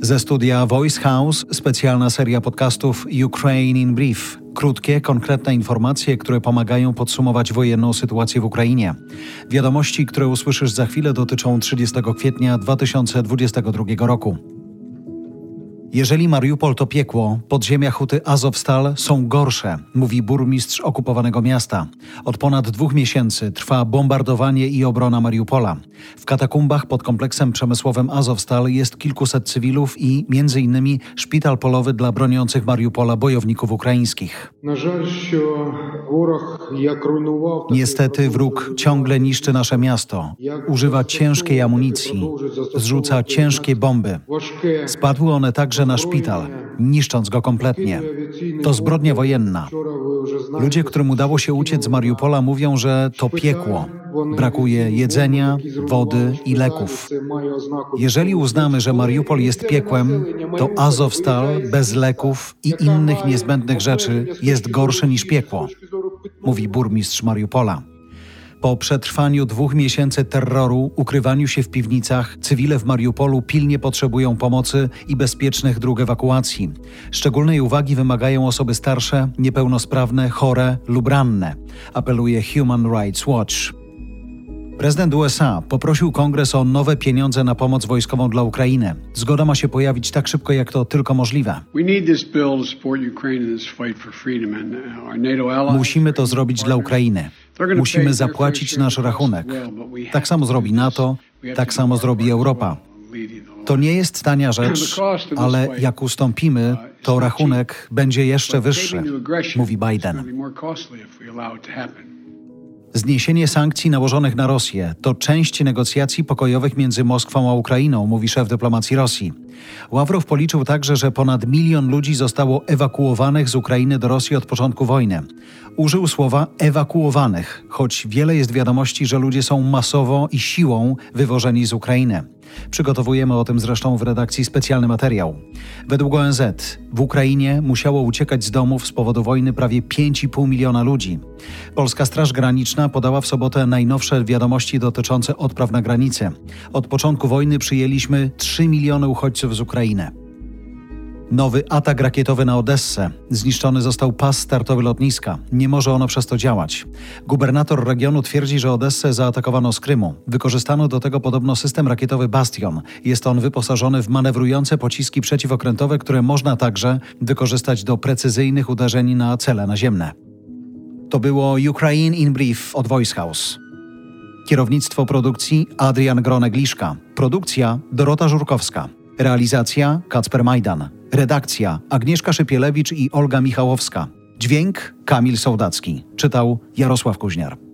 Ze studia Voice House specjalna seria podcastów Ukraine in Brief. Krótkie, konkretne informacje, które pomagają podsumować wojenną sytuację w Ukrainie. Wiadomości, które usłyszysz za chwilę, dotyczą 30 kwietnia 2022 roku. Jeżeli Mariupol to piekło, podziemia huty Azovstal są gorsze, mówi burmistrz okupowanego miasta. Od ponad dwóch miesięcy trwa bombardowanie i obrona Mariupola. W katakumbach pod kompleksem przemysłowym Azovstal jest kilkuset cywilów i między innymi szpital polowy dla broniących Mariupola bojowników ukraińskich. Niestety wróg ciągle niszczy nasze miasto, używa ciężkiej amunicji, zrzuca ciężkie bomby. Spadły one także na szpital, niszcząc go kompletnie. To zbrodnia wojenna. Ludzie, którym udało się uciec z Mariupola, mówią, że to piekło. Brakuje jedzenia, wody i leków. Jeżeli uznamy, że Mariupol jest piekłem, to Azovstal bez leków i innych niezbędnych rzeczy jest gorsze niż piekło, mówi burmistrz Mariupola. Po przetrwaniu dwóch miesięcy terroru, ukrywaniu się w piwnicach, cywile w Mariupolu pilnie potrzebują pomocy i bezpiecznych dróg ewakuacji. Szczególnej uwagi wymagają osoby starsze, niepełnosprawne, chore lub ranne, apeluje Human Rights Watch. Prezydent USA poprosił kongres o nowe pieniądze na pomoc wojskową dla Ukrainy. Zgoda ma się pojawić tak szybko, jak to tylko możliwe. Musimy to zrobić dla Ukrainy. Musimy zapłacić nasz rachunek. Tak samo zrobi NATO, tak samo zrobi Europa. To nie jest tania rzecz, ale jak ustąpimy, to rachunek będzie jeszcze wyższy, mówi Biden. Zniesienie sankcji nałożonych na Rosję to część negocjacji pokojowych między Moskwą a Ukrainą, mówi szef dyplomacji Rosji. Ławrow policzył także, że ponad milion ludzi zostało ewakuowanych z Ukrainy do Rosji od początku wojny. Użył słowa ewakuowanych, choć wiele jest wiadomości, że ludzie są masowo i siłą wywożeni z Ukrainy. Przygotowujemy o tym zresztą w redakcji specjalny materiał. Według ONZ w Ukrainie musiało uciekać z domów z powodu wojny prawie 5,5 miliona ludzi. Polska Straż Graniczna podała w sobotę najnowsze wiadomości dotyczące odpraw na granicy. Od początku wojny przyjęliśmy 3 miliony uchodźców Nowy atak rakietowy na Odessę. Zniszczony został pas startowy lotniska. Nie może ono przez to działać. Gubernator regionu twierdzi, że Odessę zaatakowano z Krymu. Wykorzystano do tego podobno system rakietowy Bastion. Jest on wyposażony w manewrujące pociski przeciwokrętowe, które można także wykorzystać do precyzyjnych uderzeń na cele naziemne. To było Ukraine in Brief od Voice House. Kierownictwo produkcji Adrian Gronek-Liszka. Produkcja Dorota Żurkowska. Realizacja Kacper Majdan. Redakcja Agnieszka Szypielewicz i Olga Michałowska. Dźwięk Kamil Sołdacki. Czytał Jarosław Kuźniar.